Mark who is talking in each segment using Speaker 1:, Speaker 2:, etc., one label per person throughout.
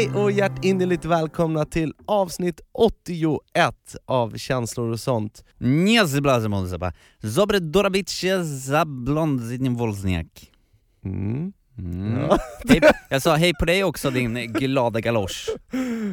Speaker 1: Hej och hjärtinnerligt välkomna till avsnitt 81 av Känslor och sånt.
Speaker 2: Nie zblazem zaba. Zobre dorabicie za blondyn Wolzniak.
Speaker 1: Mm.
Speaker 2: Mm.
Speaker 1: Ja.
Speaker 2: Hej, jag sa hej på dig också din glada galosch.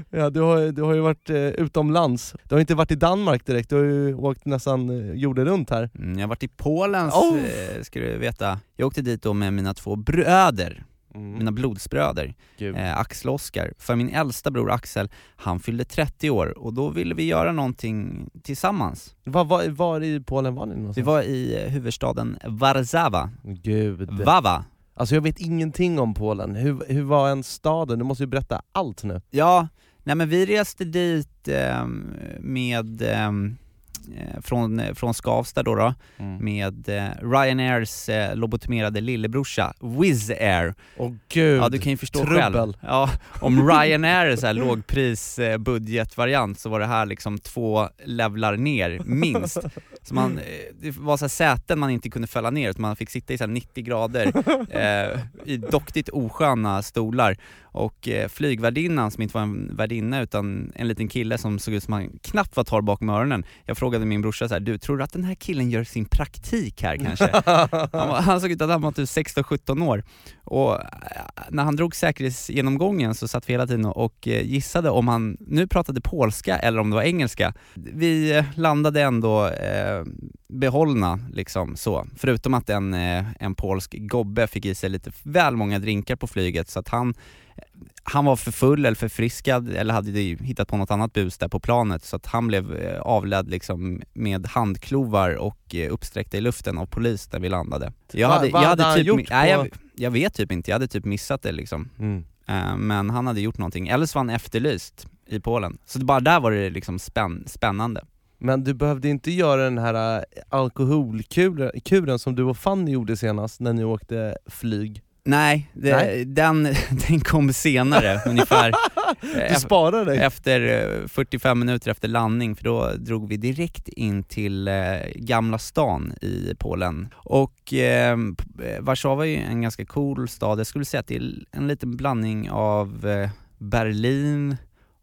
Speaker 1: Ja, du, har, du har ju varit eh, utomlands. Du har inte varit i Danmark direkt, du har ju åkt nästan eh, jorden runt här.
Speaker 2: Mm, jag har varit i Polen,
Speaker 1: Oh.
Speaker 2: eh, ska du veta. Jag åkte dit då med mina två bröder, mina blodsbröder, eh, Axel och Oskar. För min äldsta bror Axel, han fyllde 30 år och då ville vi göra någonting tillsammans.
Speaker 1: Var, var, var i Polen var ni
Speaker 2: Vi
Speaker 1: någonstans?
Speaker 2: var i eh, huvudstaden Warszawa,
Speaker 1: Gud.
Speaker 2: Wawa.
Speaker 1: Alltså jag vet ingenting om Polen. Hur, hur var en staden? Du måste ju berätta allt nu.
Speaker 2: Ja, nej men vi reste dit ehm, med, eh, från, från Skavsta då, då med eh, Ryanairs eh, lobotomerade lillebrorsa, Wizz Air.
Speaker 1: Åh gud.
Speaker 2: Ja du kan ju förstå
Speaker 1: trubbel.
Speaker 2: själv. Ja, om Ryanair är så här lågpris eh, budgetvariant så var det här liksom två levlar ner, minst. Så man, eh, det var så här säten man inte kunde fälla ner, utan man fick sitta i så här 90 grader eh, i doktigt osköna stolar. Och eh, flygvärdinnan, som inte var en värdinna utan en liten kille som såg ut som han knappt var torr bakom öronen. Jag frågade min brorsa så här, du tror du att den här killen gör sin praktik här kanske? Han, var, han såg ut att han var typ 16-17 år. Och eh, när han drog säkerhetsgenomgången så satt vi hela tiden och eh, gissade om han nu pratade polska eller om det var engelska. Vi eh, landade ändå eh, behållna liksom så, förutom att en, en polsk gobbe fick i sig lite väl många drinkar på flyget så att han han var för full eller förfriskad eller hade hittat på något annat bus där på planet så att han blev eh, avledd liksom med handklovar och eh, uppsträckta i luften av polis när vi landade. Jag
Speaker 1: Va-
Speaker 2: hade,
Speaker 1: vad
Speaker 2: jag
Speaker 1: hade
Speaker 2: hade typ,
Speaker 1: gjort
Speaker 2: nej, jag, jag vet typ inte, jag hade typ missat det liksom.
Speaker 1: Mm.
Speaker 2: Eh, Men han hade gjort någonting, eller så var han efterlyst i Polen. Så det, bara där var det liksom spänn, spännande.
Speaker 1: Men du behövde inte göra den här alkoholkuren kuren som du och Fanny gjorde senast när ni åkte flyg.
Speaker 2: Nej, det,
Speaker 1: Nej.
Speaker 2: Den, den kom senare ungefär.
Speaker 1: Du
Speaker 2: Eh,
Speaker 1: sparar dig.
Speaker 2: Efter eh, 45 minuter efter landning, för då drog vi direkt in till eh, Gamla stan i Polen. Och eh, p- eh, Warszawa är ju en ganska cool stad, jag skulle säga att det är en liten blandning av eh, Berlin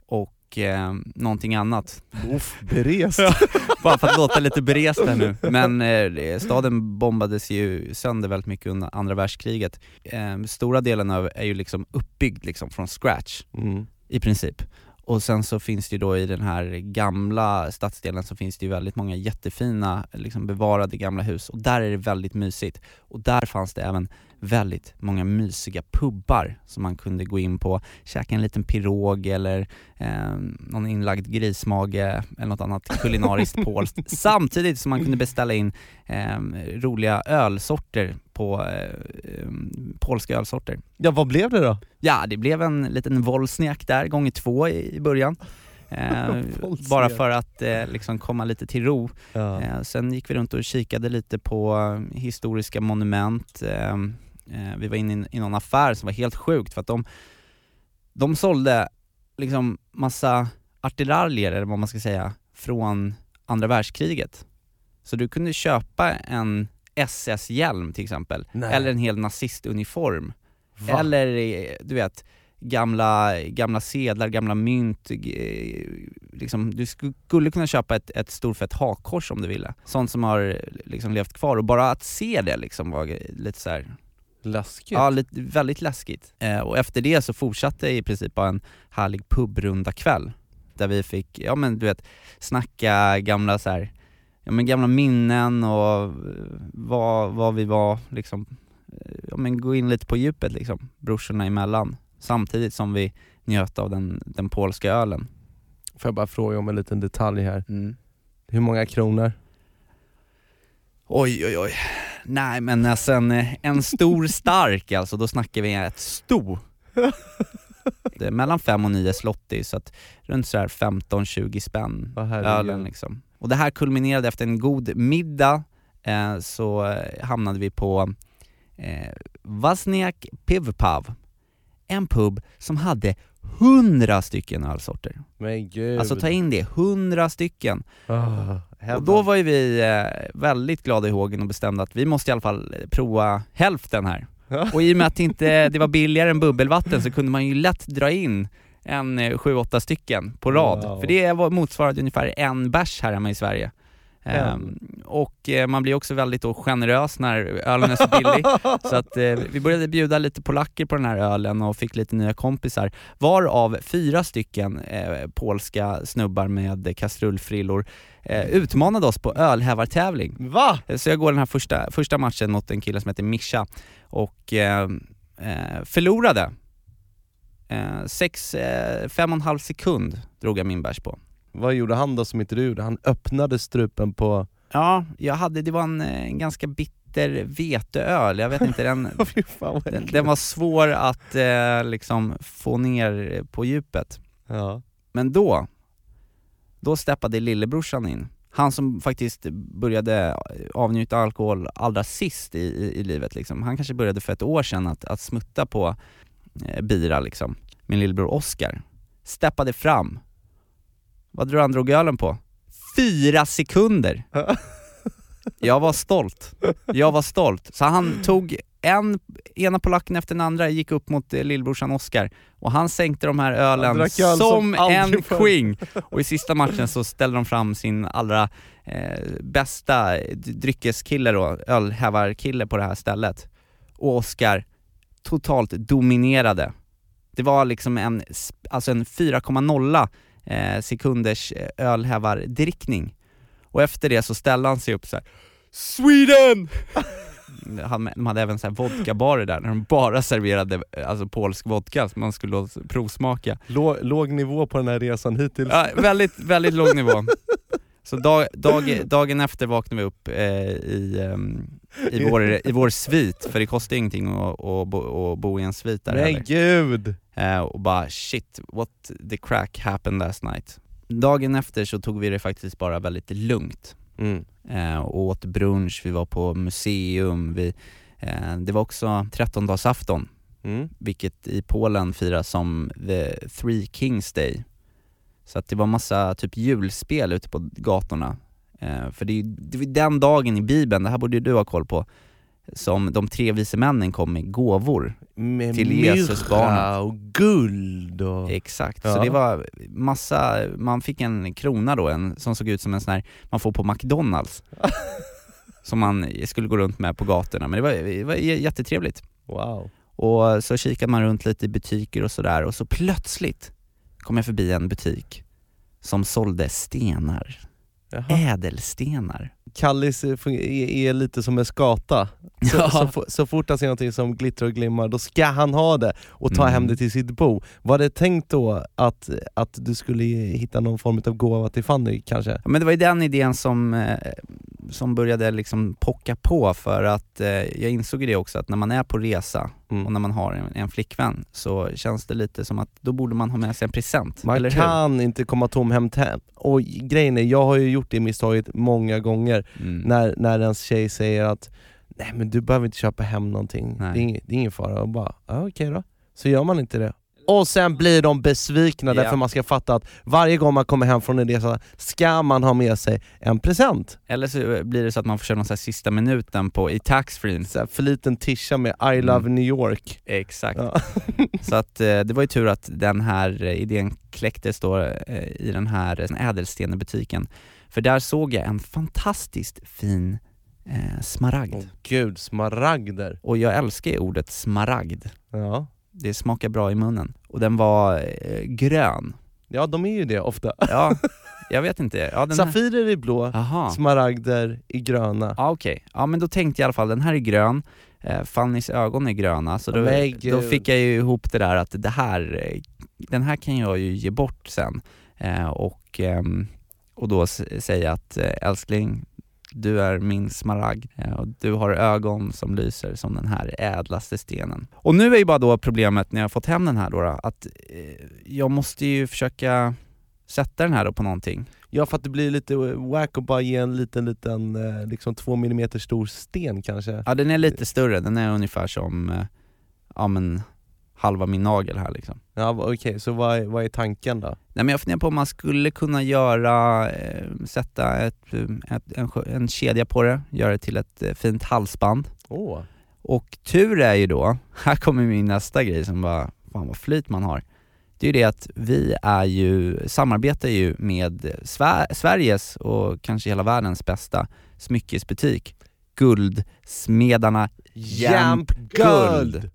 Speaker 2: och eh, någonting annat.
Speaker 1: Uff, berest.
Speaker 2: Bara för att låta lite berest här nu. Men eh, staden bombades ju sönder väldigt mycket under andra världskriget. Eh, stora delen av är ju liksom uppbyggd liksom från scratch
Speaker 1: Mm.
Speaker 2: i princip. Och sen så finns det ju då i den här gamla stadsdelen så finns det ju väldigt många jättefina liksom bevarade gamla hus och där är det väldigt mysigt. Och där fanns det även väldigt många mysiga pubbar som man kunde gå in på, käka en liten pirog eller eh, någon inlagd grismage eller något annat kulinariskt polskt. Samtidigt som man kunde beställa in eh, roliga ölsorter på eh, polska ölsorter.
Speaker 1: Ja, vad blev det då?
Speaker 2: Ja, det blev en liten Wolsniak där, gånger två i i början. Eh, bara för att eh, liksom komma lite till ro.
Speaker 1: Ja.
Speaker 2: Eh, sen gick vi runt och kikade lite på historiska monument. Eh, vi var inne i, någon affär som var helt sjukt för att de, de sålde liksom massa artillerier, eller vad man ska säga, från andra världskriget. Så du kunde köpa en SS-hjälm till exempel,
Speaker 1: Nej.
Speaker 2: eller en hel nazistuniform.
Speaker 1: Va?
Speaker 2: Eller eh, du vet, gamla, gamla sedlar, gamla mynt, eh, liksom, du sku- skulle kunna köpa ett, ett storfett hakkors om du ville. Sånt som har liksom levt kvar och bara att se det liksom var lite så här,
Speaker 1: Läskigt.
Speaker 2: ja lite, väldigt läskigt. Eh, och efter det så fortsatte i princip bara en härlig pubrunda kväll där vi fick, ja men du vet, snacka gamla så här, ja men gamla minnen och eh, vad, vad vi var liksom, eh, ja men gå in lite på djupet liksom, brorsorna emellan. Samtidigt som vi njöt av den, den polska ölen.
Speaker 1: Får jag bara fråga om en liten detalj här.
Speaker 2: Mm.
Speaker 1: Hur många kronor?
Speaker 2: Oj oj oj. Nej men alltså en, en stor stark alltså, då snackar vi ett sto. Det är mellan 5 och 9 slotti, så att runt så här 15-20 spänn ölen liksom. Och det här kulminerade efter en god middag, eh, så eh, hamnade vi på eh, Vasniak Pivpav, en pub som hade 100 stycken ölsorter.
Speaker 1: Men gud.
Speaker 2: Alltså ta in det, 100 stycken.
Speaker 1: Ah,
Speaker 2: Och då var ju vi eh, väldigt glada i hågen och bestämde att vi måste i alla fall eh, prova hälften här. Och i och med att det inte det var billigare än bubbelvatten så kunde man ju lätt dra in en eh, sju, åtta stycken på rad.
Speaker 1: Wow.
Speaker 2: För det var- motsvarade ungefär en bärs här hemma i Sverige.
Speaker 1: En.
Speaker 2: Ehm, och eh, man blir också väldigt då generös när ölen är så billig. så att eh, vi började bjuda lite polacker på den här ölen och fick lite nya kompisar. Varav fyra stycken eh, polska snubbar med kastrullfrillor utmanade oss på ölhävartävling.
Speaker 1: Va?
Speaker 2: Så jag går den här första, första matchen mot en kille som heter Mischa och eh, eh, förlorade. Eh, sex, eh, fem och en halv sekund drog jag min bärs på.
Speaker 1: Vad gjorde han då som inte du gjorde? Han öppnade strupen på...
Speaker 2: Ja, jag hade, det var en, eh, en ganska bitter veteöl, jag vet inte, den, den, den var svår att eh, liksom få ner på djupet.
Speaker 1: Ja.
Speaker 2: Men då, då steppade lillebrorsan in. Han som faktiskt började avnjuta alkohol allra sist i, i, i livet liksom. Han kanske började för ett år sedan att, att smutta på eh, bira liksom. Min lillebror Oscar steppade fram. Vad du han drog ölen på? Fyra sekunder! Jag var stolt. Jag var stolt. Så han tog en, ena polacken efter den andra, gick upp mot eh, lillbrorsan Oscar och han sänkte de här ölen
Speaker 1: öl
Speaker 2: som,
Speaker 1: som
Speaker 2: en queen. Och i sista matchen så ställde de fram sin allra eh, bästa dryckeskille då, ölhävarkille på det här stället. Och Oscar totalt dominerade. Det var liksom en, alltså en 4,0 eh, sekunders eh, ölhävardrickning. Och efter det så ställde han sig upp så här. Sweden! Han- De hade även så här vodkabarer där, där de bara serverade eh, alltså polsk vodka som man skulle provsmaka.
Speaker 1: Låg, låg nivå på den här resan hittills.
Speaker 2: Ja, väldigt, väldigt låg nivå. Så dag, dag, dagen efter vaknade vi upp eh, i, ehm, i, vår, i vår svit, för det kostar ingenting att, att, bo, att bo i en svit där
Speaker 1: Men
Speaker 2: heller.
Speaker 1: gud!
Speaker 2: Eh, och bara shit, what the crack happened last night. Dagen efter så tog vi det faktiskt bara väldigt lugnt.
Speaker 1: Mm.
Speaker 2: Eh, och åt brunch, vi var på museum, vi, eh, det var också 13-dagsafton,
Speaker 1: Mm.
Speaker 2: vilket i Polen firas som the Three Kings Day. Så att det var massa typ julspel ute på gatorna. Eh, för det är det den dagen i bibeln, det här borde ju du ha koll på, som de tre vise männen kom med gåvor.
Speaker 1: Med
Speaker 2: Till Jesus barnet.
Speaker 1: och guld och...
Speaker 2: Exakt,
Speaker 1: Ja.
Speaker 2: så det var massa, man fick en krona då, en, som såg ut som en sån här, man får på McDonalds. som man skulle gå runt med på gatorna, men det var, det var jättetrevligt.
Speaker 1: Wow.
Speaker 2: Och så kikade man runt lite i butiker och sådär och så plötsligt kom jag förbi en butik som sålde stenar,
Speaker 1: Jaha.
Speaker 2: ädelstenar.
Speaker 1: Kallis är, lite som en skata. Så,
Speaker 2: Ja.
Speaker 1: så, så fort han ser någonting som glittrar och glimmar, då ska han ha det och ta
Speaker 2: Mm.
Speaker 1: hem det till sitt bo. Var det tänkt då att, att du skulle hitta någon form av gåva till Fanny kanske?
Speaker 2: Men det var ju den idén som, eh, som började liksom pocka på för att eh, jag insåg det också att när man är på resa
Speaker 1: Mm.
Speaker 2: och när man har en, en flickvän så känns det lite som att då borde man ha med sig en present,
Speaker 1: Man
Speaker 2: hur?
Speaker 1: kan inte komma tom hem. Och grejen är, jag har ju gjort det misstaget många gånger
Speaker 2: Mm.
Speaker 1: när, när ens tjej säger att nej men du behöver inte köpa hem någonting, det är, ing, det är ingen fara. Och bara, ja, okej då. Så gör man inte det. Och sen blir de besvikna
Speaker 2: Ja.
Speaker 1: därför man ska fatta att varje gång man kommer hem från en resa ska man ha med sig en present.
Speaker 2: Eller så blir det så att man får köra någon så här sista minuten på, i taxfree.
Speaker 1: För liten tisha med I love
Speaker 2: Mm.
Speaker 1: New York.
Speaker 2: Exakt.
Speaker 1: Ja.
Speaker 2: Så att eh, det var ju tur att den här eh, idén kläcktes då eh, i den här ädelstenebutiken. För där såg jag en fantastiskt fin eh, smaragd.
Speaker 1: Åh gud, smaragder.
Speaker 2: Och jag älskar ju ordet smaragd.
Speaker 1: Ja.
Speaker 2: Det smakar bra i munnen. Och den var eh, grön.
Speaker 1: ja, de är ju det ofta.
Speaker 2: Ja, jag vet inte. Ja, den här...
Speaker 1: Safirer är blå,
Speaker 2: Aha.
Speaker 1: smaragder är gröna.
Speaker 2: Ja okej, ja men då tänkte jag i alla fall, den här är grön, eh, Fannys ögon är gröna, så då,
Speaker 1: Men
Speaker 2: då fick jag ju ihop det där att det här, eh, den här kan jag ju ge bort sen. Eh, och, ehm, och då s- säga att eh, älskling, du är min smaragd eh, och du har ögon som lyser som den här ädlaste stenen. Och nu är ju bara då problemet när jag har fått hem den här då, att eh, jag måste ju försöka sätta den här då på någonting.
Speaker 1: Ja för att det blir lite wack att bara ge en liten, liten eh, liksom två millimeter stor sten kanske.
Speaker 2: Ja den är lite större, den är ungefär som, ja men halva min nagel här liksom.
Speaker 1: Ja okej, så vad är, vad är tanken då?
Speaker 2: Nej men jag funderar på om man skulle kunna göra, eh, sätta ett, eh, ett, en, en kedja på det, göra det till ett eh, fint halsband.
Speaker 1: Åh,
Speaker 2: Och tur är ju då, här kommer min nästa grej som bara, fan vad flyt man har. Det är ju det att vi är ju, samarbetar ju med Sver Sveriges och kanske hela världens bästa smyckesbutik, Guldsmedarna Guld.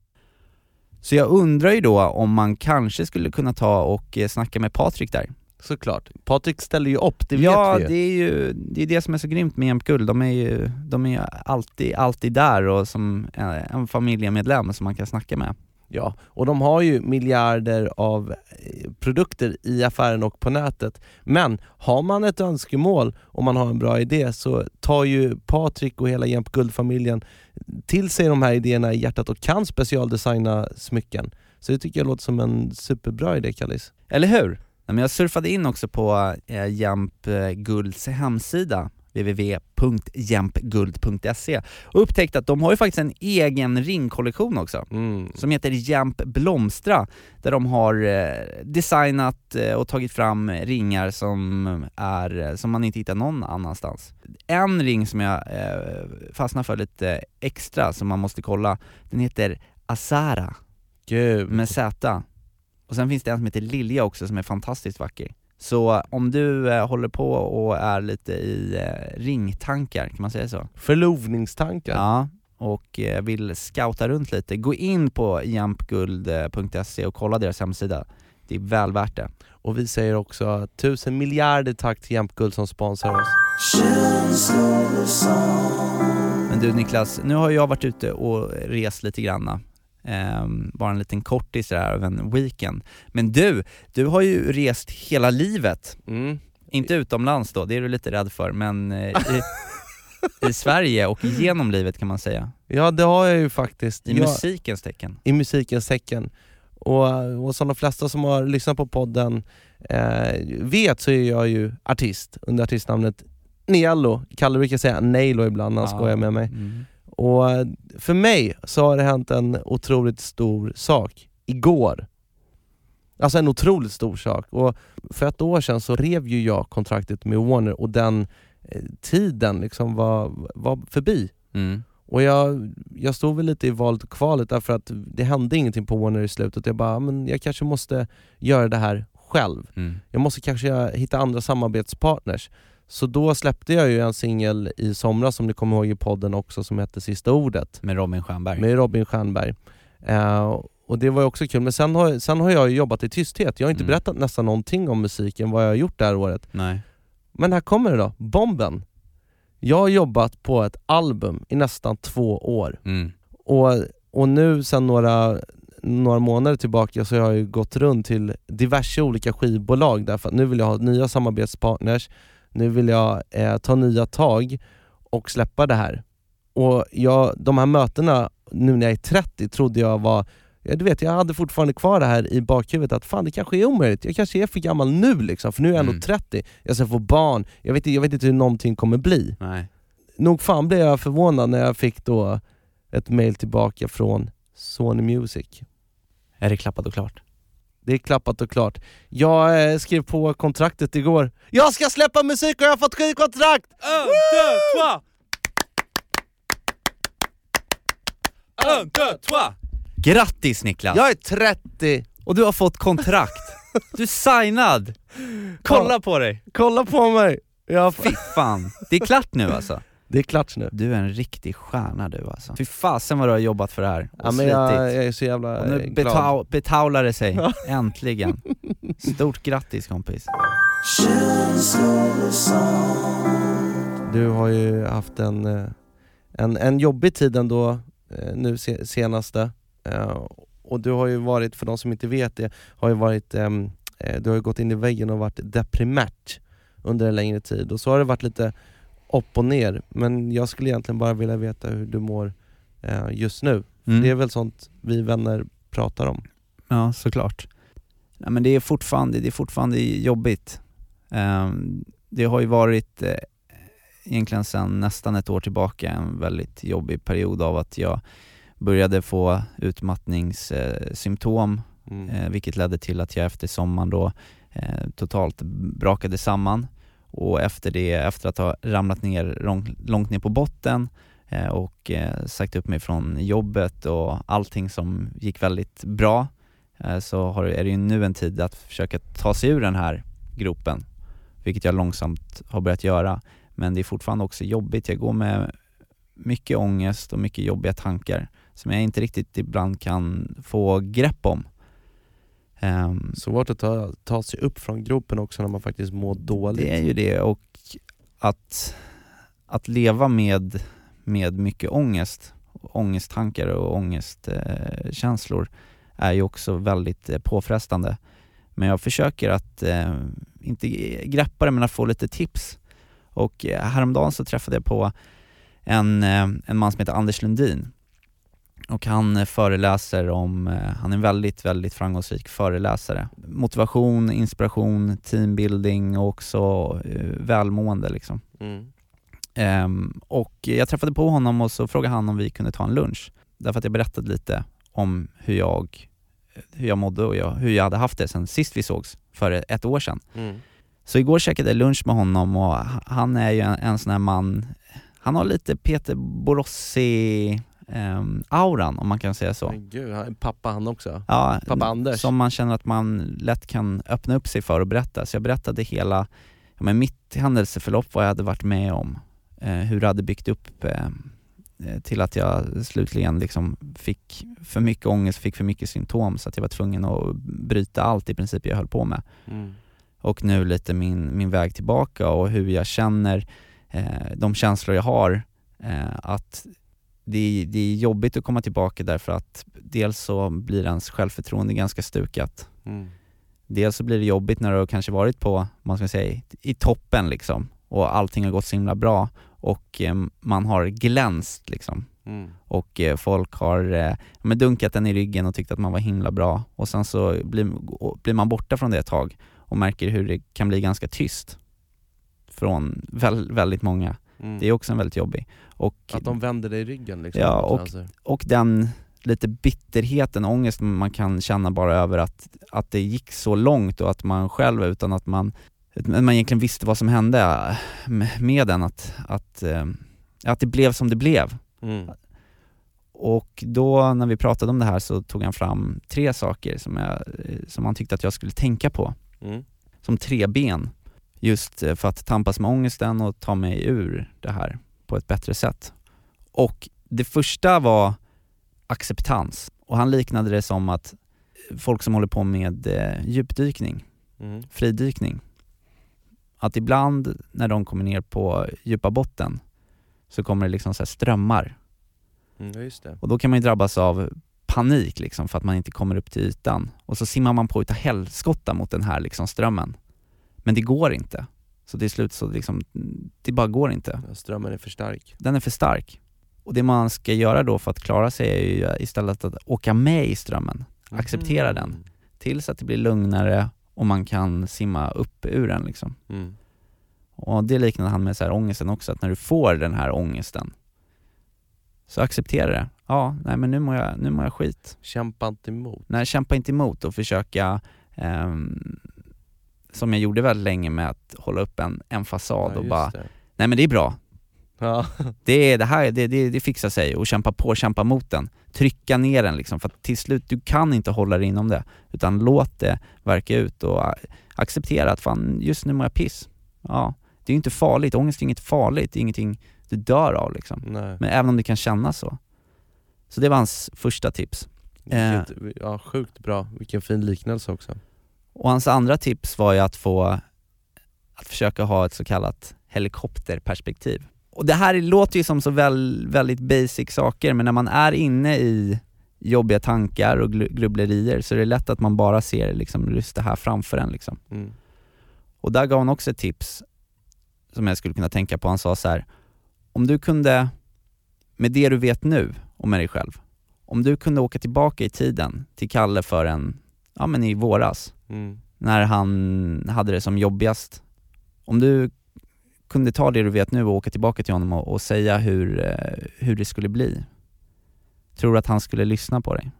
Speaker 2: Så jag undrar ju då om man kanske skulle kunna ta och eh, snacka med Patrik där.
Speaker 1: Såklart. Patrik ställer ju upp, det
Speaker 2: ja,
Speaker 1: vet vi
Speaker 2: det är ju det, är det som är så grymt med Jämp Guld. De är ju de är alltid, alltid där och som eh, en familjemedlem som man kan snacka med.
Speaker 1: Ja, och de har ju miljarder av eh, produkter i affären och på nätet. Men har man ett önskemål och man har en bra idé så tar ju Patrik och hela Jämp Guld-familjen till sig de här idéerna i hjärtat och kan specialdesigna smycken. Så det tycker jag låter som en superbra idé Kallis.
Speaker 2: Eller hur? Jag surfade in också på eh, Jämp eh, Gulds hemsida www.jämpguld.se och upptäckte att de har ju faktiskt en egen ringkollektion också
Speaker 1: Mm.
Speaker 2: som heter Jämp Blomstra där de har eh, designat eh, och tagit fram ringar som, är, eh, som man inte hittar någon annanstans. En ring som jag eh, fastnar för lite extra som man måste kolla, den heter Azara
Speaker 1: Gud.
Speaker 2: med Z. Och sen finns det en som heter Lilja också som är fantastiskt vacker. Så om du eh, håller på och är lite i eh, ringtankar, kan man säga så?
Speaker 1: Förlovningstankar.
Speaker 2: Ja, och eh, vill scouta runt lite, gå in på jampguld.se och kolla deras hemsida. Det är väl värt det.
Speaker 1: Och vi säger också tusen miljarder tack till Jämp Guld som sponsrar oss.
Speaker 2: Men du Niklas, nu har jag varit ute och rest lite granna. Ehm, bara en liten kortis där av en weekend. Men du, du har ju rest hela livet.
Speaker 1: Mm.
Speaker 2: Inte utomlands då, det är du lite rädd för, men eh, i, i Sverige och genom livet kan man säga.
Speaker 1: Ja det har jag ju faktiskt.
Speaker 2: I
Speaker 1: jag,
Speaker 2: musikens tecken.
Speaker 1: I musikens tecken. Och, och som de flesta som har lyssnat på podden eh, vet så är jag ju artist under artistnamnet Niello. Kalle brukar säga Nailo ibland när han
Speaker 2: Ja.
Speaker 1: skojar med mig.
Speaker 2: Mm.
Speaker 1: Och för mig så har det hänt en otroligt stor sak igår. Alltså en otroligt stor sak. Och för ett år sedan så rev ju jag kontraktet med Warner och den eh, tiden liksom var, var förbi.
Speaker 2: Mm.
Speaker 1: Och jag, jag stod väl lite i valet och kvalet därför att det hände ingenting på Warner i slutet. Jag bara, men jag kanske måste göra det här själv.
Speaker 2: Mm.
Speaker 1: Jag måste kanske hitta andra samarbetspartners. Så då släppte jag ju en singel i somras som ni kommer ihåg i podden också som hette Sista Ordet
Speaker 2: Med Robin Stjernberg.
Speaker 1: med Robin Stjernberg. Eh, och det var också kul, men sen har, sen har jag jobbat i tysthet. Jag har inte
Speaker 2: Mm.
Speaker 1: berättat nästan någonting om musiken, vad jag har gjort det här året.
Speaker 2: Nej.
Speaker 1: Men här kommer det då, bomben! Jag har jobbat på ett album i nästan två år.
Speaker 2: Mm.
Speaker 1: Och, och nu sen några, några månader tillbaka så har jag gått runt till diverse olika skivbolag därför att nu vill jag ha nya samarbetspartners, nu vill jag eh, ta nya tag och släppa det här. Och jag, de här mötena nu när jag är 30 trodde jag var du vet, jag hade fortfarande kvar det här i bakhuvudet att fan det kanske är omöjligt, jag kanske är för gammal nu liksom, för nu är jag ändå
Speaker 2: Mm.
Speaker 1: 30, jag ska få barn, jag vet, jag vet inte hur någonting kommer bli.
Speaker 2: Nej.
Speaker 1: Nog fan blev jag förvånad när jag fick då ett mail tillbaka från Sony Music.
Speaker 2: Är det klappat och klart?
Speaker 1: Det är klappat och klart. Jag eh, skrev på kontraktet igår. Jag ska släppa musik och jag har fått skivkontrakt!
Speaker 2: Un, deux, trois! Un, deux, trois! Grattis Niklas!
Speaker 1: Jag är 30!
Speaker 2: Och du har fått kontrakt! Du är signad! Kolla på dig!
Speaker 1: Kolla på mig! Jag
Speaker 2: Fy fan, det är klart nu alltså.
Speaker 1: Det är klart nu.
Speaker 2: Du är en riktig stjärna du alltså. Fy fasen vad du har jobbat för det här och
Speaker 1: Ja, men jag, jag är så jävla
Speaker 2: och nu
Speaker 1: glad.
Speaker 2: betau, betaular det sig, äntligen. Stort grattis kompis.
Speaker 1: Du har ju haft en, eh, en, en jobbig tid ändå eh, nu se, senaste. Eh, Och du har ju varit, för de som inte vet det, har ju varit, ehm, eh, du har ju gått in i väggen och varit deprimärt under en längre tid. Och så har det varit lite upp och ner. Men jag skulle egentligen bara vilja veta hur du mår eh, just nu.
Speaker 2: Mm.
Speaker 1: Det är väl sånt vi vänner pratar om.
Speaker 2: Ja, såklart. Nej, men det är fortfarande, det är fortfarande jobbigt. Ehm, det har ju varit eh, egentligen sedan nästan ett år tillbaka en väldigt jobbig period av att jag började få utmattningssymptom
Speaker 1: Mm.
Speaker 2: eh, vilket ledde till att jag efter sommaren då eh, totalt brakade samman och efter det, efter att ha ramlat ner långt ner på botten eh, och eh, sagt upp mig från jobbet och allting som gick väldigt bra eh, så har, är det ju nu en tid att försöka ta sig ur den här gropen, vilket jag långsamt har börjat göra. Men det är fortfarande också jobbigt, jag går med mycket ångest och mycket jobbiga tankar som jag inte riktigt ibland kan få grepp om. Um,
Speaker 1: Svårt att ta, ta sig upp från gropen också när man faktiskt mår dåligt.
Speaker 2: Det är ju det och att, att leva med, med mycket ångest, ångesttankar och ångestkänslor eh, är ju också väldigt eh, påfrestande. Men jag försöker att, eh, inte greppa det men att få lite tips. Och eh, häromdagen så träffade jag på en, eh, en man som heter Anders Lundin och han föreläser om, eh, han är en väldigt, väldigt framgångsrik föreläsare. Motivation, inspiration, teambuilding och också eh, välmående liksom. Mm. Um, och jag träffade på honom och så frågade han om vi kunde ta en lunch. Därför att jag berättade lite om hur jag, hur jag mådde och jag, hur jag hade haft det sen sist vi sågs, för ett år sedan. Mm. Så igår käkade jag lunch med honom och han är ju en, en sån här man, han har lite Peter Borossi um, auran om man kan säga så.
Speaker 1: Men gud, han pappa han också?
Speaker 2: Ja,
Speaker 1: pappa Anders?
Speaker 2: Som man känner att man lätt kan öppna upp sig för och berätta. Så jag berättade hela ja, men mitt händelseförlopp, vad jag hade varit med om, eh, hur det hade byggt upp eh, eh, till att jag slutligen liksom fick för mycket ångest, fick för mycket symptom så att jag var tvungen att bryta allt i princip jag höll på med. Mm. Och nu lite min, min väg tillbaka och hur jag känner, eh, de känslor jag har, eh, att det är, det är jobbigt att komma tillbaka därför att dels så blir ens självförtroende ganska stukat. Mm. Dels så blir det jobbigt när du har kanske varit på, man ska säga, i toppen liksom och allting har gått så himla bra och eh, man har glänst liksom. Mm. Och eh, folk har eh, men dunkat den i ryggen och tyckt att man var himla bra och sen så blir, blir man borta från det ett tag och märker hur det kan bli ganska tyst från väl, väldigt många. Mm. Det är också en väldigt jobbig. Och,
Speaker 1: att de vänder dig ryggen liksom?
Speaker 2: Ja, och, och den lite bitterheten, ångest man kan känna bara över att, att det gick så långt och att man själv utan att man, man egentligen visste vad som hände med den, att, att, eh, att det blev som det blev. Mm. Och då när vi pratade om det här så tog han fram tre saker som, jag, som han tyckte att jag skulle tänka på. Mm. Som tre ben just eh, för att tampas med ångesten och ta mig ur det här på ett bättre sätt. Och det första var acceptans och han liknade det som att folk som håller på med eh, djupdykning, mm. fridykning, att ibland när de kommer ner på djupa botten så kommer det liksom så strömmar.
Speaker 1: Mm,
Speaker 2: och då kan man ju drabbas av panik liksom för att man inte kommer upp till ytan och så simmar man på utav helskotta mot den här liksom strömmen. Men det går inte. Så till slut så liksom, det bara går inte.
Speaker 1: Strömmen är för stark.
Speaker 2: Den är för stark. Och det man ska göra då för att klara sig är ju istället att åka med i strömmen, mm. acceptera den, tills att det blir lugnare och man kan simma upp ur den liksom. Mm. Och det liknade han med så här ångesten också, att när du får den här ångesten, så acceptera det. Ja, nej men nu mår jag, nu mår jag skit.
Speaker 1: Kämpa inte emot.
Speaker 2: Nej, kämpa inte emot och försöka um, som jag gjorde väldigt länge med att hålla upp en, en fasad ja, och bara, det. nej men det är bra. Ja. Det, är, det här det, det, det fixar sig och kämpa på, kämpa mot den. Trycka ner den liksom, för att till slut, du kan inte hålla dig inom det. Utan låt det verka ut och acceptera att fan, just nu mår jag piss. Ja, det är ju inte farligt, ångest är inget farligt, det är ingenting du dör av liksom. Nej. Men även om det kan kännas så. Så det var hans första tips.
Speaker 1: Vilket, ja, sjukt bra, vilken fin liknelse också.
Speaker 2: Och hans andra tips var ju att få, att försöka ha ett så kallat helikopterperspektiv. Och det här låter ju som så väl, väldigt basic saker, men när man är inne i jobbiga tankar och grubblerier så är det lätt att man bara ser liksom just det här framför en liksom. Mm. Och där gav han också ett tips som jag skulle kunna tänka på. Han sa så här, om du kunde, med det du vet nu om dig själv, om du kunde åka tillbaka i tiden till Kalle för en, ja men i våras, Mm. När han hade det som jobbigast. Om du kunde ta det du vet nu och åka tillbaka till honom och, och säga hur, eh, hur det skulle bli. Tror du att han skulle lyssna på dig?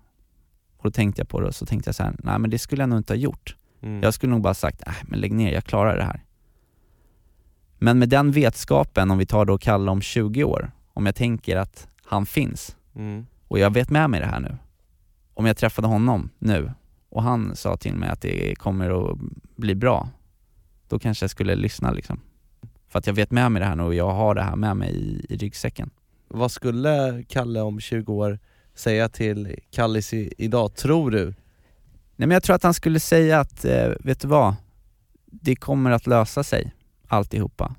Speaker 2: Och då tänkte jag på det och så tänkte jag så här, nej men det skulle jag nog inte ha gjort. Mm. Jag skulle nog bara sagt, nej men lägg ner, jag klarar det här. Men med den vetskapen, om vi tar då Kalle om 20 år, om jag tänker att han finns, mm. och jag vet med mig det här nu. Om jag träffade honom nu och han sa till mig att det kommer att bli bra, då kanske jag skulle lyssna liksom. För att jag vet med mig det här nu och jag har det här med mig i, i ryggsäcken.
Speaker 1: Vad skulle Kalle om 20 år säga till Kallis i, idag, tror du?
Speaker 2: Nej men jag tror att han skulle säga att, eh, vet du vad? Det kommer att lösa sig, alltihopa.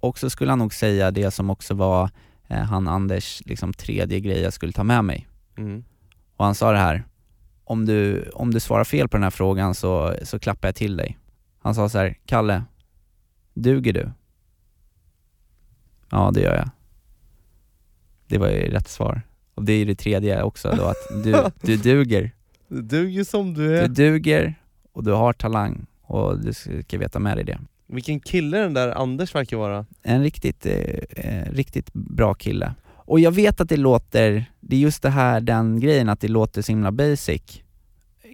Speaker 2: Och så skulle han nog säga det som också var eh, han Anders liksom tredje grej jag skulle ta med mig.
Speaker 1: Mm.
Speaker 2: Och han sa det här, om du, om du svarar fel på den här frågan så, så klappar jag till dig. Han sa så här, Kalle, duger du? Ja, det gör jag. Det var ju rätt svar. Och det är ju det tredje också då, att du, du duger.
Speaker 1: Du duger som du
Speaker 2: Du
Speaker 1: är.
Speaker 2: duger och du har talang och du ska veta med dig det.
Speaker 1: Vilken kille den där Anders verkar vara.
Speaker 2: En riktigt, eh, eh, riktigt bra kille. Och jag vet att det låter, det är just det här, den grejen att det låter så himla basic,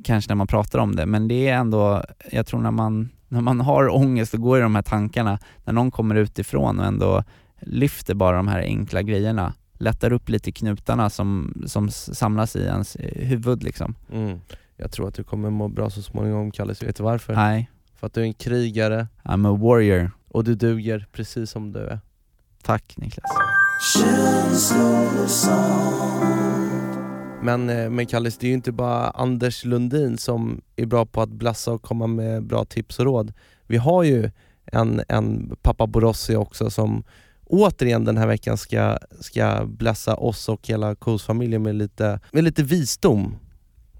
Speaker 2: kanske när man pratar om det, men det är ändå, jag tror när man, när man har ångest och går i de här tankarna, när någon kommer utifrån och ändå lyfter bara de här enkla grejerna, lättar upp lite knutarna som, som samlas i ens eh, huvud liksom.
Speaker 1: Mm. Jag tror att du kommer må bra så småningom Kallis, vet du varför?
Speaker 2: Nej,
Speaker 1: För att du är en krigare
Speaker 2: I'm a warrior.
Speaker 1: och du duger precis som du är.
Speaker 2: Tack Niklas.
Speaker 1: Men, eh, men Kallis, det är ju inte bara Anders Lundin som är bra på att blassa och komma med bra tips och råd. Vi har ju en, en pappa Borossi också som återigen den här veckan ska, ska blessa oss och hela Kos-familjen med lite, med lite visdom.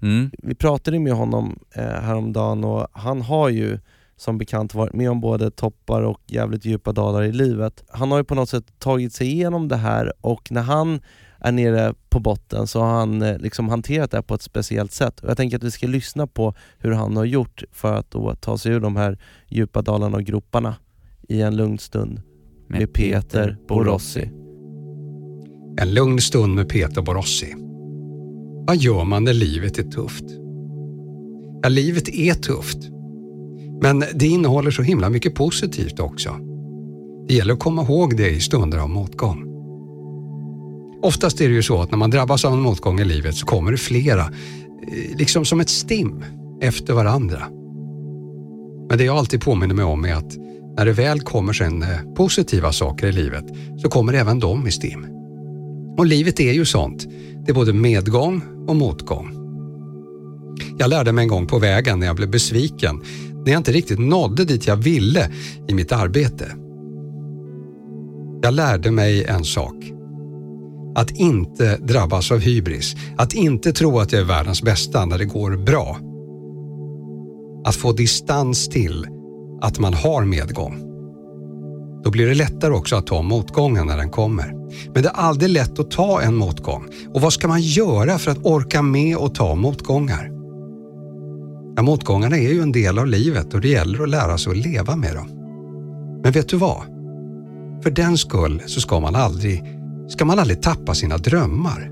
Speaker 2: Mm.
Speaker 1: Vi pratade med honom eh, häromdagen och han har ju som bekant varit med om både toppar och jävligt djupa dalar i livet. Han har ju på något sätt tagit sig igenom det här och när han är nere på botten så har han eh, liksom hanterat det här på ett speciellt sätt. Och jag tänker att vi ska lyssna på hur han har gjort för att då ta sig ur de här djupa dalarna och groparna i en lugn stund med Peter Borossi.
Speaker 3: En lugn stund med Peter Borossi. Vad gör man när livet är tufft? Ja, livet är tufft. Men det innehåller så himla mycket positivt också. Det gäller att komma ihåg det i stunder av motgång. Oftast är det ju så att när man drabbas av en motgång i livet så kommer det flera, eh, liksom som ett stim, efter varandra. Men det jag alltid påminner mig om är att när det väl kommer sen eh, positiva saker i livet så kommer även de i stim. Och livet är ju sånt. Det är både medgång och motgång. Jag lärde mig en gång på vägen när jag blev besviken, när jag inte riktigt nådde dit jag ville i mitt arbete. Jag lärde mig en sak. Att inte drabbas av hybris, att inte tro att jag är världens bästa när det går bra. Att få distans till att man har medgång. Då blir det lättare också att ta motgången när den kommer. Men det är aldrig lätt att ta en motgång. Och vad ska man göra för att orka med och ta motgångar? Ja, motgångarna är ju en del av livet och det gäller att lära sig att leva med dem. Men vet du vad? För den skull så ska man aldrig, ska man aldrig tappa sina drömmar.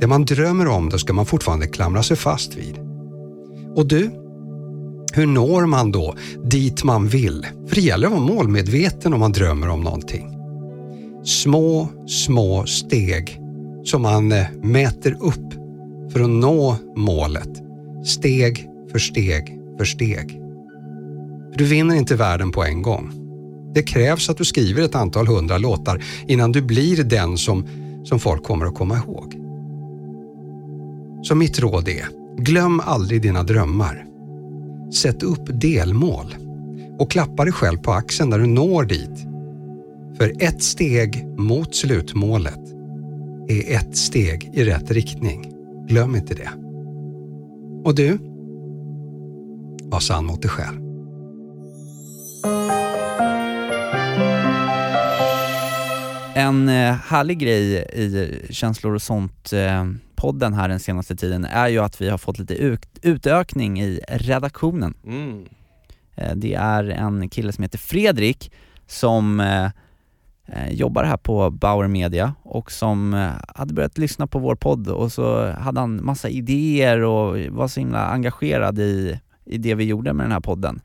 Speaker 3: Det man drömmer om, då ska man fortfarande klamra sig fast vid. Och du, hur når man då dit man vill? För det gäller att vara målmedveten om man drömmer om någonting. Små, små steg som man eh, mäter upp för att nå målet. Steg för steg för steg. För du vinner inte världen på en gång. Det krävs att du skriver ett antal hundra låtar innan du blir den som, som folk kommer att komma ihåg. Så mitt råd är, glöm aldrig dina drömmar. Sätt upp delmål och klappa dig själv på axeln när du når dit. För ett steg mot slutmålet är ett steg i rätt riktning. Glöm inte det. Och du? Var sann mot dig själv.
Speaker 2: En eh, härlig grej i Känslor och sånt podden här den senaste tiden är ju att vi har fått lite ut, utökning i redaktionen.
Speaker 1: Mm.
Speaker 2: Eh, det är en kille som heter Fredrik som eh, jobbar här på Bauer Media och som hade börjat lyssna på vår podd och så hade han massa idéer och var så himla engagerad i, i det vi gjorde med den här podden.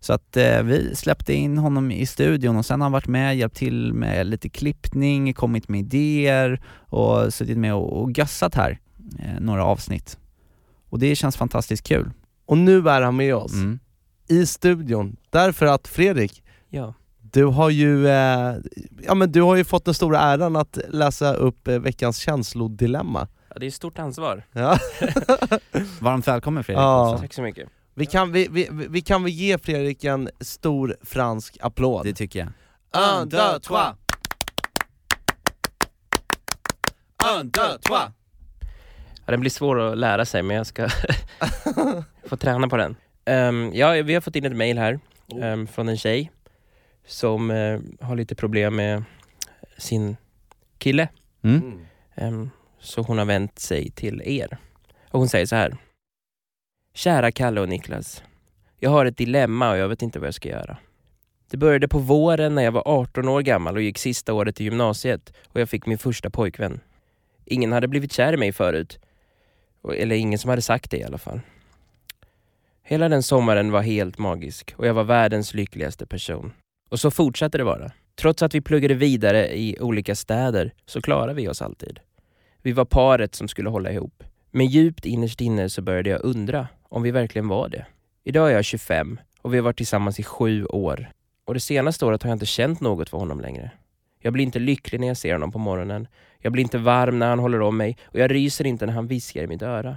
Speaker 2: Så att eh, vi släppte in honom i studion och sen har han varit med, hjälpt till med lite klippning, kommit med idéer och suttit med och, och gössat här, eh, några avsnitt. Och det känns fantastiskt kul.
Speaker 1: Och nu är han med oss
Speaker 2: Mm.
Speaker 1: i studion, därför att Fredrik,
Speaker 4: Ja.
Speaker 1: du har ju, eh, ja, men du har ju fått den stora äran att läsa upp eh, veckans känslodilemma.
Speaker 4: ja, det är ett stort ansvar.
Speaker 1: Ja.
Speaker 2: Varmt välkommen Fredrik
Speaker 1: Ja.
Speaker 4: Tack så mycket.
Speaker 1: Vi, kan, vi, vi, vi kan väl ge Fredrik en stor fransk applåd?
Speaker 2: Det tycker jag.
Speaker 1: Un, deux, trois! Un, deux, trois!
Speaker 4: Ja, den blir svår att lära sig men jag ska få träna på den. Ehm, ja, vi har fått in ett mail här ehm, från en tjej som eh, har lite problem med sin kille.
Speaker 2: Mm.
Speaker 4: Ehm, så hon har vänt sig till er. Och hon säger så här. Kära Kalle och Niklas. Jag har ett dilemma och jag vet inte vad jag ska göra. Det började på våren när jag var 18 år gammal och gick sista året i gymnasiet och jag fick min första pojkvän. Ingen hade blivit kär i mig förut. Eller ingen som hade sagt det i alla fall. Hela den sommaren var helt magisk och jag var världens lyckligaste person. Och så fortsatte det vara. Trots att vi pluggade vidare i olika städer så klarade vi oss alltid. Vi var paret som skulle hålla ihop. Men djupt innerst inne så började jag undra om vi verkligen var det. Idag är jag 25 och vi har varit tillsammans i sju år. Och det senaste året har jag inte känt något för honom längre. Jag blir inte lycklig när jag ser honom på morgonen. Jag blir inte varm när han håller om mig och jag ryser inte när han viskar i mitt öra.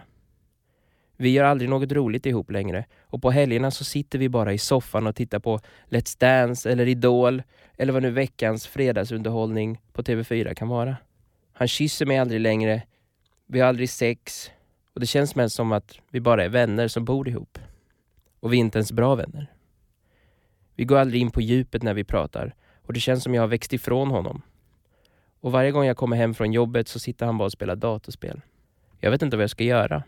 Speaker 4: Vi gör aldrig något roligt ihop längre och på helgerna så sitter vi bara i soffan och tittar på Let's Dance eller Idol eller vad nu veckans fredagsunderhållning på TV4 kan vara. Han kysser mig aldrig längre. Vi har aldrig sex och det känns mest som att vi bara är vänner som bor ihop. Och vi är inte ens bra vänner. Vi går aldrig in på djupet när vi pratar och det känns som jag har växt ifrån honom. Och varje gång jag kommer hem från jobbet så sitter han bara och spelar datorspel. Jag vet inte vad jag ska göra.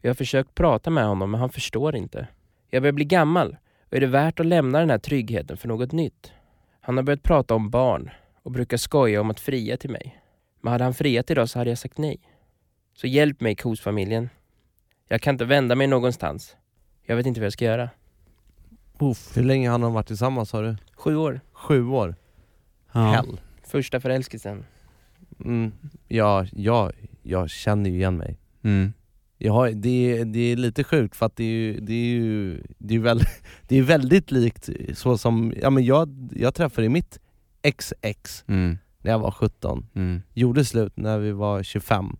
Speaker 4: Jag har försökt prata med honom men han förstår inte. Jag börjar bli gammal och är det värt att lämna den här tryggheten för något nytt? Han har börjat prata om barn och brukar skoja om att fria till mig. Men hade han friat idag så hade jag sagt nej. Så hjälp mig kosfamiljen. Jag kan inte vända mig någonstans. Jag vet inte vad jag ska göra.
Speaker 1: Uff. Hur länge har de varit tillsammans sa du?
Speaker 4: Sju år.
Speaker 1: Sju år?
Speaker 2: Ja.
Speaker 1: Hell.
Speaker 4: Första förälskelsen.
Speaker 1: Mm. Ja, ja, jag känner ju igen mig.
Speaker 2: Mm.
Speaker 1: Jag har, det, är, det är lite sjukt för att det är ju, det är ju det är väldigt, det är väldigt likt så som, ja men jag, jag träffade mitt XX
Speaker 2: Mm.
Speaker 1: när jag var 17,
Speaker 2: Mm.
Speaker 1: gjorde slut när vi var 25.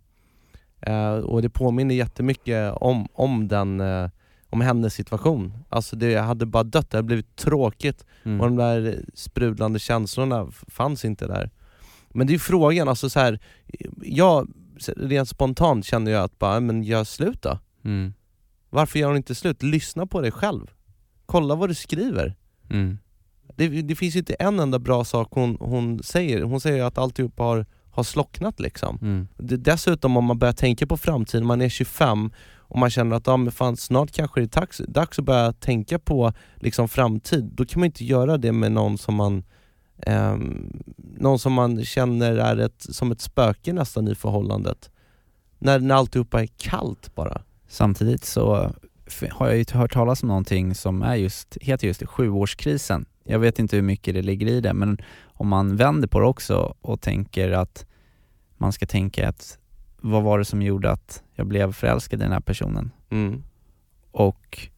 Speaker 1: Eh, och det påminner jättemycket om, om den, eh, om hennes situation. Alltså det hade bara dött, det hade blivit tråkigt
Speaker 2: Mm.
Speaker 1: och de där sprudlande känslorna fanns inte där. Men det är frågan, alltså så här, jag rent spontant känner jag att bara, men gör slut då.
Speaker 2: Mm.
Speaker 1: Varför gör hon inte slut? Lyssna på dig själv. Kolla vad du skriver.
Speaker 2: Mm.
Speaker 1: Det, det finns inte en enda bra sak hon, hon säger. Hon säger att alltihop har, har slocknat liksom.
Speaker 2: Mm.
Speaker 1: Dessutom om man börjar tänka på framtiden, man är 25 och man känner att ja, men fan, snart kanske det är dags, att börja tänka på liksom, framtid. Då kan man inte göra det med någon som man ehm, någon som man känner är ett, som ett spöke nästan i förhållandet. När, när alltihopa är kallt bara.
Speaker 2: Samtidigt så f- har jag ju hört talas om någonting som är just, heter just sjuårskrisen. Jag vet inte hur mycket det ligger i det, men om man vänder på det också och tänker att man ska tänka att vad var det som gjorde att jag blev förälskad i den här personen?
Speaker 1: Mm.
Speaker 2: Och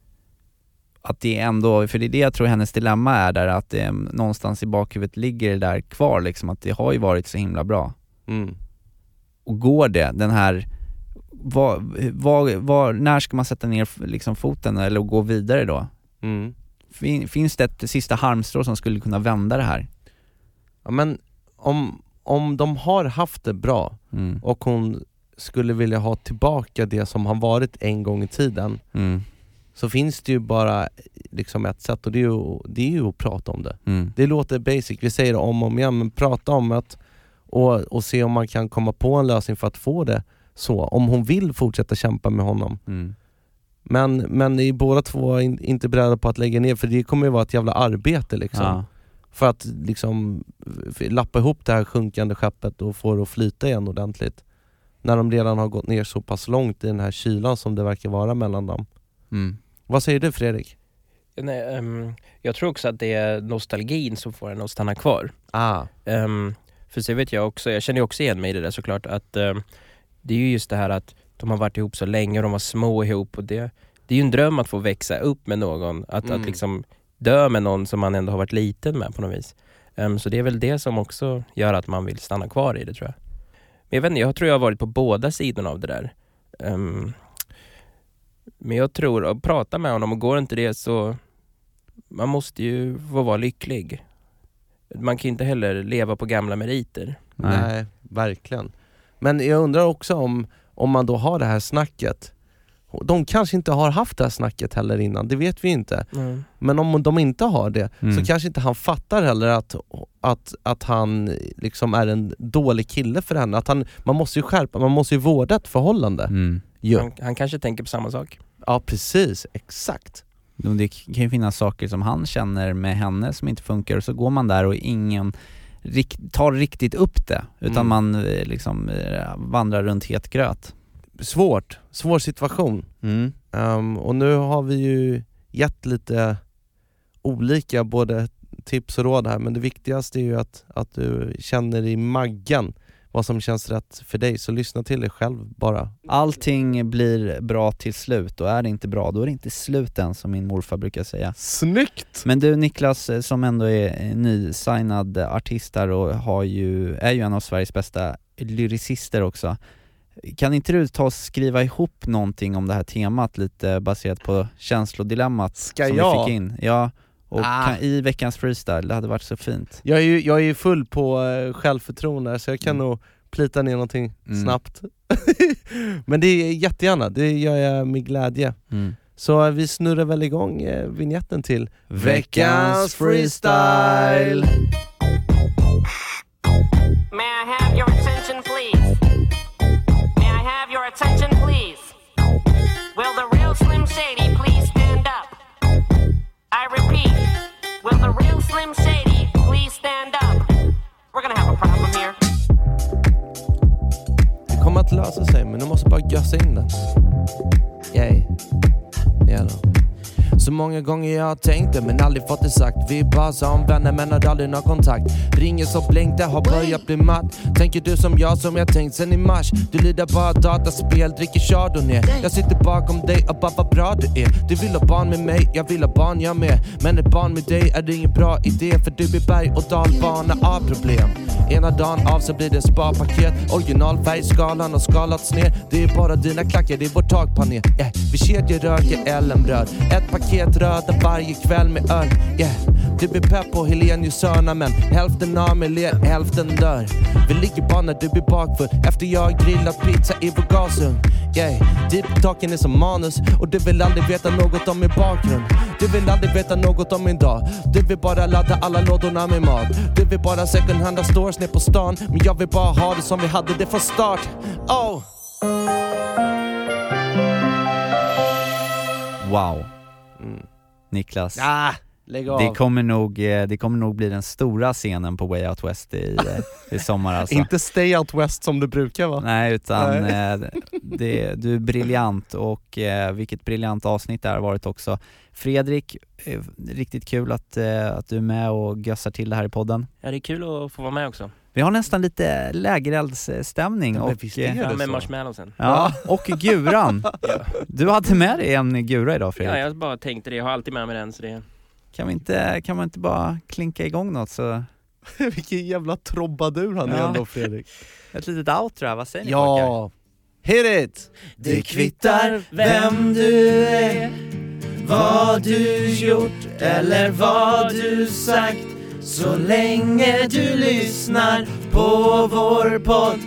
Speaker 2: att det ändå, för det är det jag tror hennes dilemma är där, att det någonstans i bakhuvudet ligger det där kvar liksom, att det har ju varit så himla bra.
Speaker 1: Mm.
Speaker 2: Och går det, den här, var, var, var, när ska man sätta ner liksom foten eller gå vidare då?
Speaker 1: Mm.
Speaker 2: Fin, finns det ett sista halmstrå som skulle kunna vända det här?
Speaker 1: Ja, men om, om de har haft det bra
Speaker 2: Mm.
Speaker 1: och hon skulle vilja ha tillbaka det som har varit en gång i tiden
Speaker 2: Mm.
Speaker 1: så finns det ju bara liksom ett sätt och det är ju, det är ju att prata om det.
Speaker 2: Mm.
Speaker 1: Det låter basic, vi säger det om och om igen, men prata om det och, och se om man kan komma på en lösning för att få det så, om hon vill fortsätta kämpa med honom.
Speaker 2: Mm.
Speaker 1: Men, men ni är båda två in, inte beredda på att lägga ner, för det kommer ju vara ett jävla arbete liksom.
Speaker 2: Ja.
Speaker 1: För att liksom lappa ihop det här sjunkande skeppet och få det att flyta igen ordentligt. När de redan har gått ner så pass långt i den här kylan som det verkar vara mellan dem.
Speaker 2: Mm.
Speaker 1: Vad säger du Fredrik?
Speaker 4: Nej, ehm, jag tror också att det är nostalgin som får en att stanna kvar.
Speaker 1: Ah.
Speaker 4: Ehm, för så vet jag också, jag känner ju också igen mig i det där såklart, att ehm, det är ju just det här att de har varit ihop så länge och de var små ihop och det, det är ju en dröm att få växa upp med någon, att,
Speaker 1: Mm.
Speaker 4: att liksom dö med någon som man ändå har varit liten med på något vis. Ehm, så det är väl det som också gör att man vill stanna kvar i det tror jag. Men jag vet inte, jag tror jag har varit på båda sidorna av det där. Ehm, men jag tror, att prata med honom och går inte det så man måste ju få vara lycklig. Man kan ju inte heller leva på gamla meriter.
Speaker 1: Nej. verkligen. Men jag undrar också om, om man då har det här snacket, de kanske inte har haft det här snacket heller innan, det vet vi inte. Men om de inte har det,
Speaker 2: Mm.
Speaker 1: så kanske inte han fattar heller att, att, att han liksom är en dålig kille för henne. Att han, man måste ju skärpa, man måste ju vårda ett förhållande.
Speaker 2: Mm.
Speaker 4: Han, han kanske tänker på samma sak.
Speaker 1: Ja precis, exakt.
Speaker 2: Det kan ju finnas saker som han känner med henne som inte funkar och så går man där och ingen tar riktigt upp det, utan
Speaker 1: Mm.
Speaker 2: man eh, liksom eh, vandrar runt het gröt.
Speaker 1: Svårt, svår situation. Ehm, och nu har vi ju gett lite olika både tips och råd här, men det viktigaste är ju att, att du känner i maggen vad som känns rätt för dig, så lyssna till dig själv bara.
Speaker 2: Allting blir bra till slut och är det inte bra, då är det inte slut än som min morfar brukar säga.
Speaker 1: Snyggt!
Speaker 2: Men du Niklas, eh, som ändå är nysignad artist där och har ju, är ju en av Sveriges bästa lyricister också. Kan inte du ta och skriva ihop någonting om det här temat lite baserat på känslodilemmat
Speaker 1: Ska
Speaker 2: som
Speaker 1: jag?
Speaker 2: vi fick in? Ja, och
Speaker 1: Ah.
Speaker 2: kan, i veckans freestyle, det hade varit så fint.
Speaker 1: Jag är ju jag är ju full på eh, självförtroende så jag kan
Speaker 2: Mm.
Speaker 1: nog plita ner någonting
Speaker 2: Mm.
Speaker 1: snabbt. men det är jättegärna, det gör jag med glädje. Så eh, vi snurrar väl igång eh, vignetten till
Speaker 2: Veckans freestyle.
Speaker 5: May I have your attention, please? May I have your attention, please? Will the real Slim Shady please? I repeat, will the real Slim Shady please stand up? We're gonna have a problem here.
Speaker 1: Det kommer att lösa sig men du måste bara gössa in den. Yay. Då. Så många gånger jag har tänkt det men aldrig fått det sagt. Vi är bara som vänner men har aldrig någon kontakt. Ringer så blänkte, har börjat bli matt Tänker du som jag som jag tänkt sen i mars? Du lider bara dataspel, dricker chardonnay Jag sitter bakom dig och bara vad bra du är. Du vill ha barn med mig, jag vill ha barn jag med. Men ett barn med dig är det ingen bra idé För du blir berg och dalbana av problem. Ena dagen av så blir det sparpaket. Originalfärgskalan har skalats ner. Det är bara dina klackar, det är vår takpanel yeah. Vi kedjeröker ellenbröd Ett paket röda varje kväll med öl. Yeah. Du blir pepp på Helenius hörna men hälften av mig ler, hälften dör. Vi ligger bara när du blir bakfull. Efter jag grillat pizza i vår gasugn. Yeah. Deep talken är som manus och du vill aldrig veta något om min bakgrund. Du vill aldrig veta något om min dag. Du vill bara ladda alla lådorna med mat. Du vill bara second handa stores ner på stan. Men jag vill bara ha det som vi hade det från start. Oh!
Speaker 2: Wow.
Speaker 1: Mm.
Speaker 2: Niklas.
Speaker 1: Ah, lägg av!
Speaker 2: Det kommer, nog, eh, det kommer nog bli den stora scenen på Way Out West i, eh, i sommar alltså.
Speaker 1: Inte stay out west som det brukar va?
Speaker 2: Nej utan
Speaker 1: Nej.
Speaker 2: eh, det, du är briljant och vilket briljant avsnitt det här har varit också. Fredrik, riktigt kul att, att du är med och gössar till det här i podden.
Speaker 4: Ja, det är kul att få vara med också.
Speaker 2: Vi har nästan lite lägereldsstämning
Speaker 1: Ja, men
Speaker 2: och,
Speaker 1: visst är
Speaker 2: eh,
Speaker 1: det
Speaker 4: Ja, med
Speaker 1: så.
Speaker 4: marshmallowsen.
Speaker 2: ja, och guran. Du hade med dig en gura idag
Speaker 4: Ja,
Speaker 2: Fredrik.
Speaker 4: jag bara tänkte det. Jag har alltid med mig den. Så det...
Speaker 2: Kan, vi inte, kan man inte bara klinka igång något så,
Speaker 1: Vilken jävla trobbadur han är
Speaker 2: Ja.
Speaker 1: ändå Fredrik
Speaker 2: ett litet outro här, vad säger ni pojkar?
Speaker 1: Ja! Hit it!
Speaker 4: Det kvittar vem du är, vad du gjort eller vad du sagt så länge du lyssnar på vår podd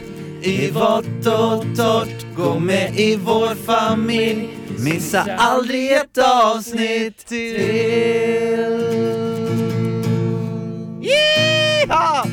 Speaker 4: I vått och torrt, gå med i vår familj
Speaker 2: Missa
Speaker 4: aldrig ett avsnitt till
Speaker 1: Yeehaw!